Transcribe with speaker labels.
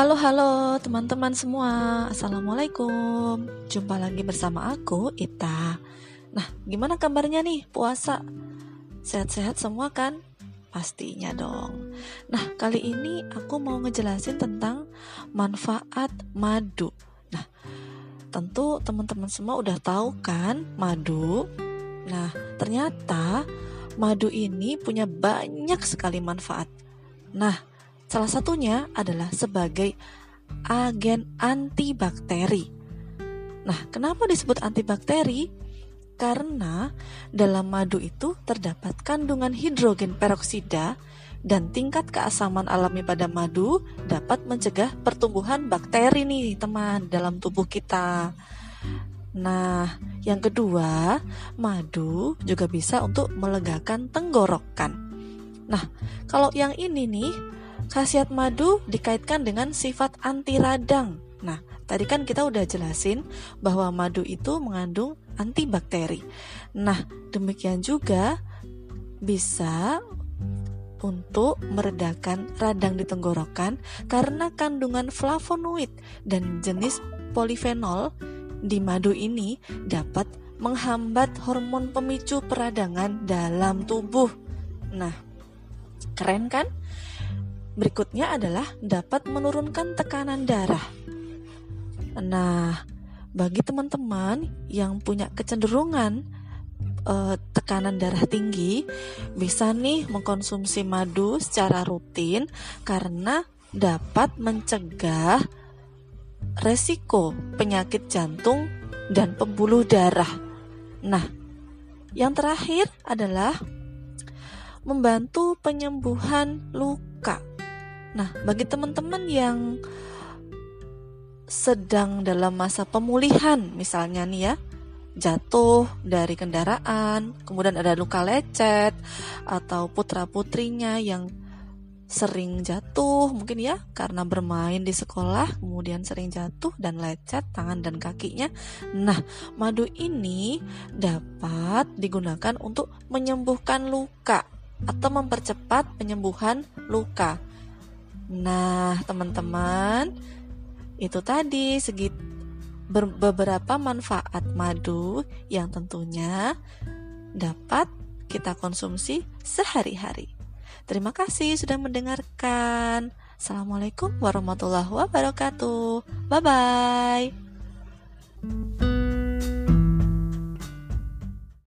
Speaker 1: Halo halo teman-teman semua. Assalamualaikum. Jumpa lagi bersama aku Ita. Nah gimana kabarnya nih? Puasa? Sehat-sehat semua kan? Pastinya dong. Nah kali ini aku mau ngejelasin tentang Manfaat madu. Nah tentu teman-teman semua udah tahu kan Madu? Nah ternyata Madu ini punya banyak sekali manfaat. Nah Salah satunya adalah sebagai agen antibakteri. Nah, kenapa disebut antibakteri? Karena dalam madu itu terdapat kandungan hidrogen peroksida dan tingkat keasaman alami pada madu dapat mencegah pertumbuhan bakteri nih, teman, dalam tubuh kita. Nah, yang kedua, madu juga bisa untuk melegakan tenggorokan. Nah, kalau yang ini nih Khasiat madu dikaitkan dengan sifat anti radang. Nah, tadi kan kita udah jelasin bahwa madu itu mengandung antibakteri. Nah, demikian juga bisa untuk meredakan radang di tenggorokan karena kandungan flavonoid dan jenis polifenol di madu ini dapat menghambat hormon pemicu peradangan dalam tubuh. Nah, keren kan? Berikutnya adalah dapat menurunkan tekanan darah. Nah, bagi teman-teman yang punya kecenderungan uh, tekanan darah tinggi, bisa nih mengkonsumsi madu secara rutin karena dapat mencegah resiko penyakit jantung dan pembuluh darah. Nah, yang terakhir adalah membantu penyembuhan luka. Nah, bagi teman-teman yang sedang dalam masa pemulihan, misalnya nih ya, jatuh dari kendaraan, kemudian ada luka lecet, atau putra-putrinya yang sering jatuh, mungkin ya, karena bermain di sekolah, kemudian sering jatuh dan lecet tangan dan kakinya. Nah, madu ini dapat digunakan untuk menyembuhkan luka atau mempercepat penyembuhan luka. Nah, teman-teman, itu tadi segi beberapa manfaat madu yang tentunya dapat kita konsumsi sehari-hari. Terima kasih sudah mendengarkan. Assalamualaikum warahmatullahi wabarakatuh. Bye bye.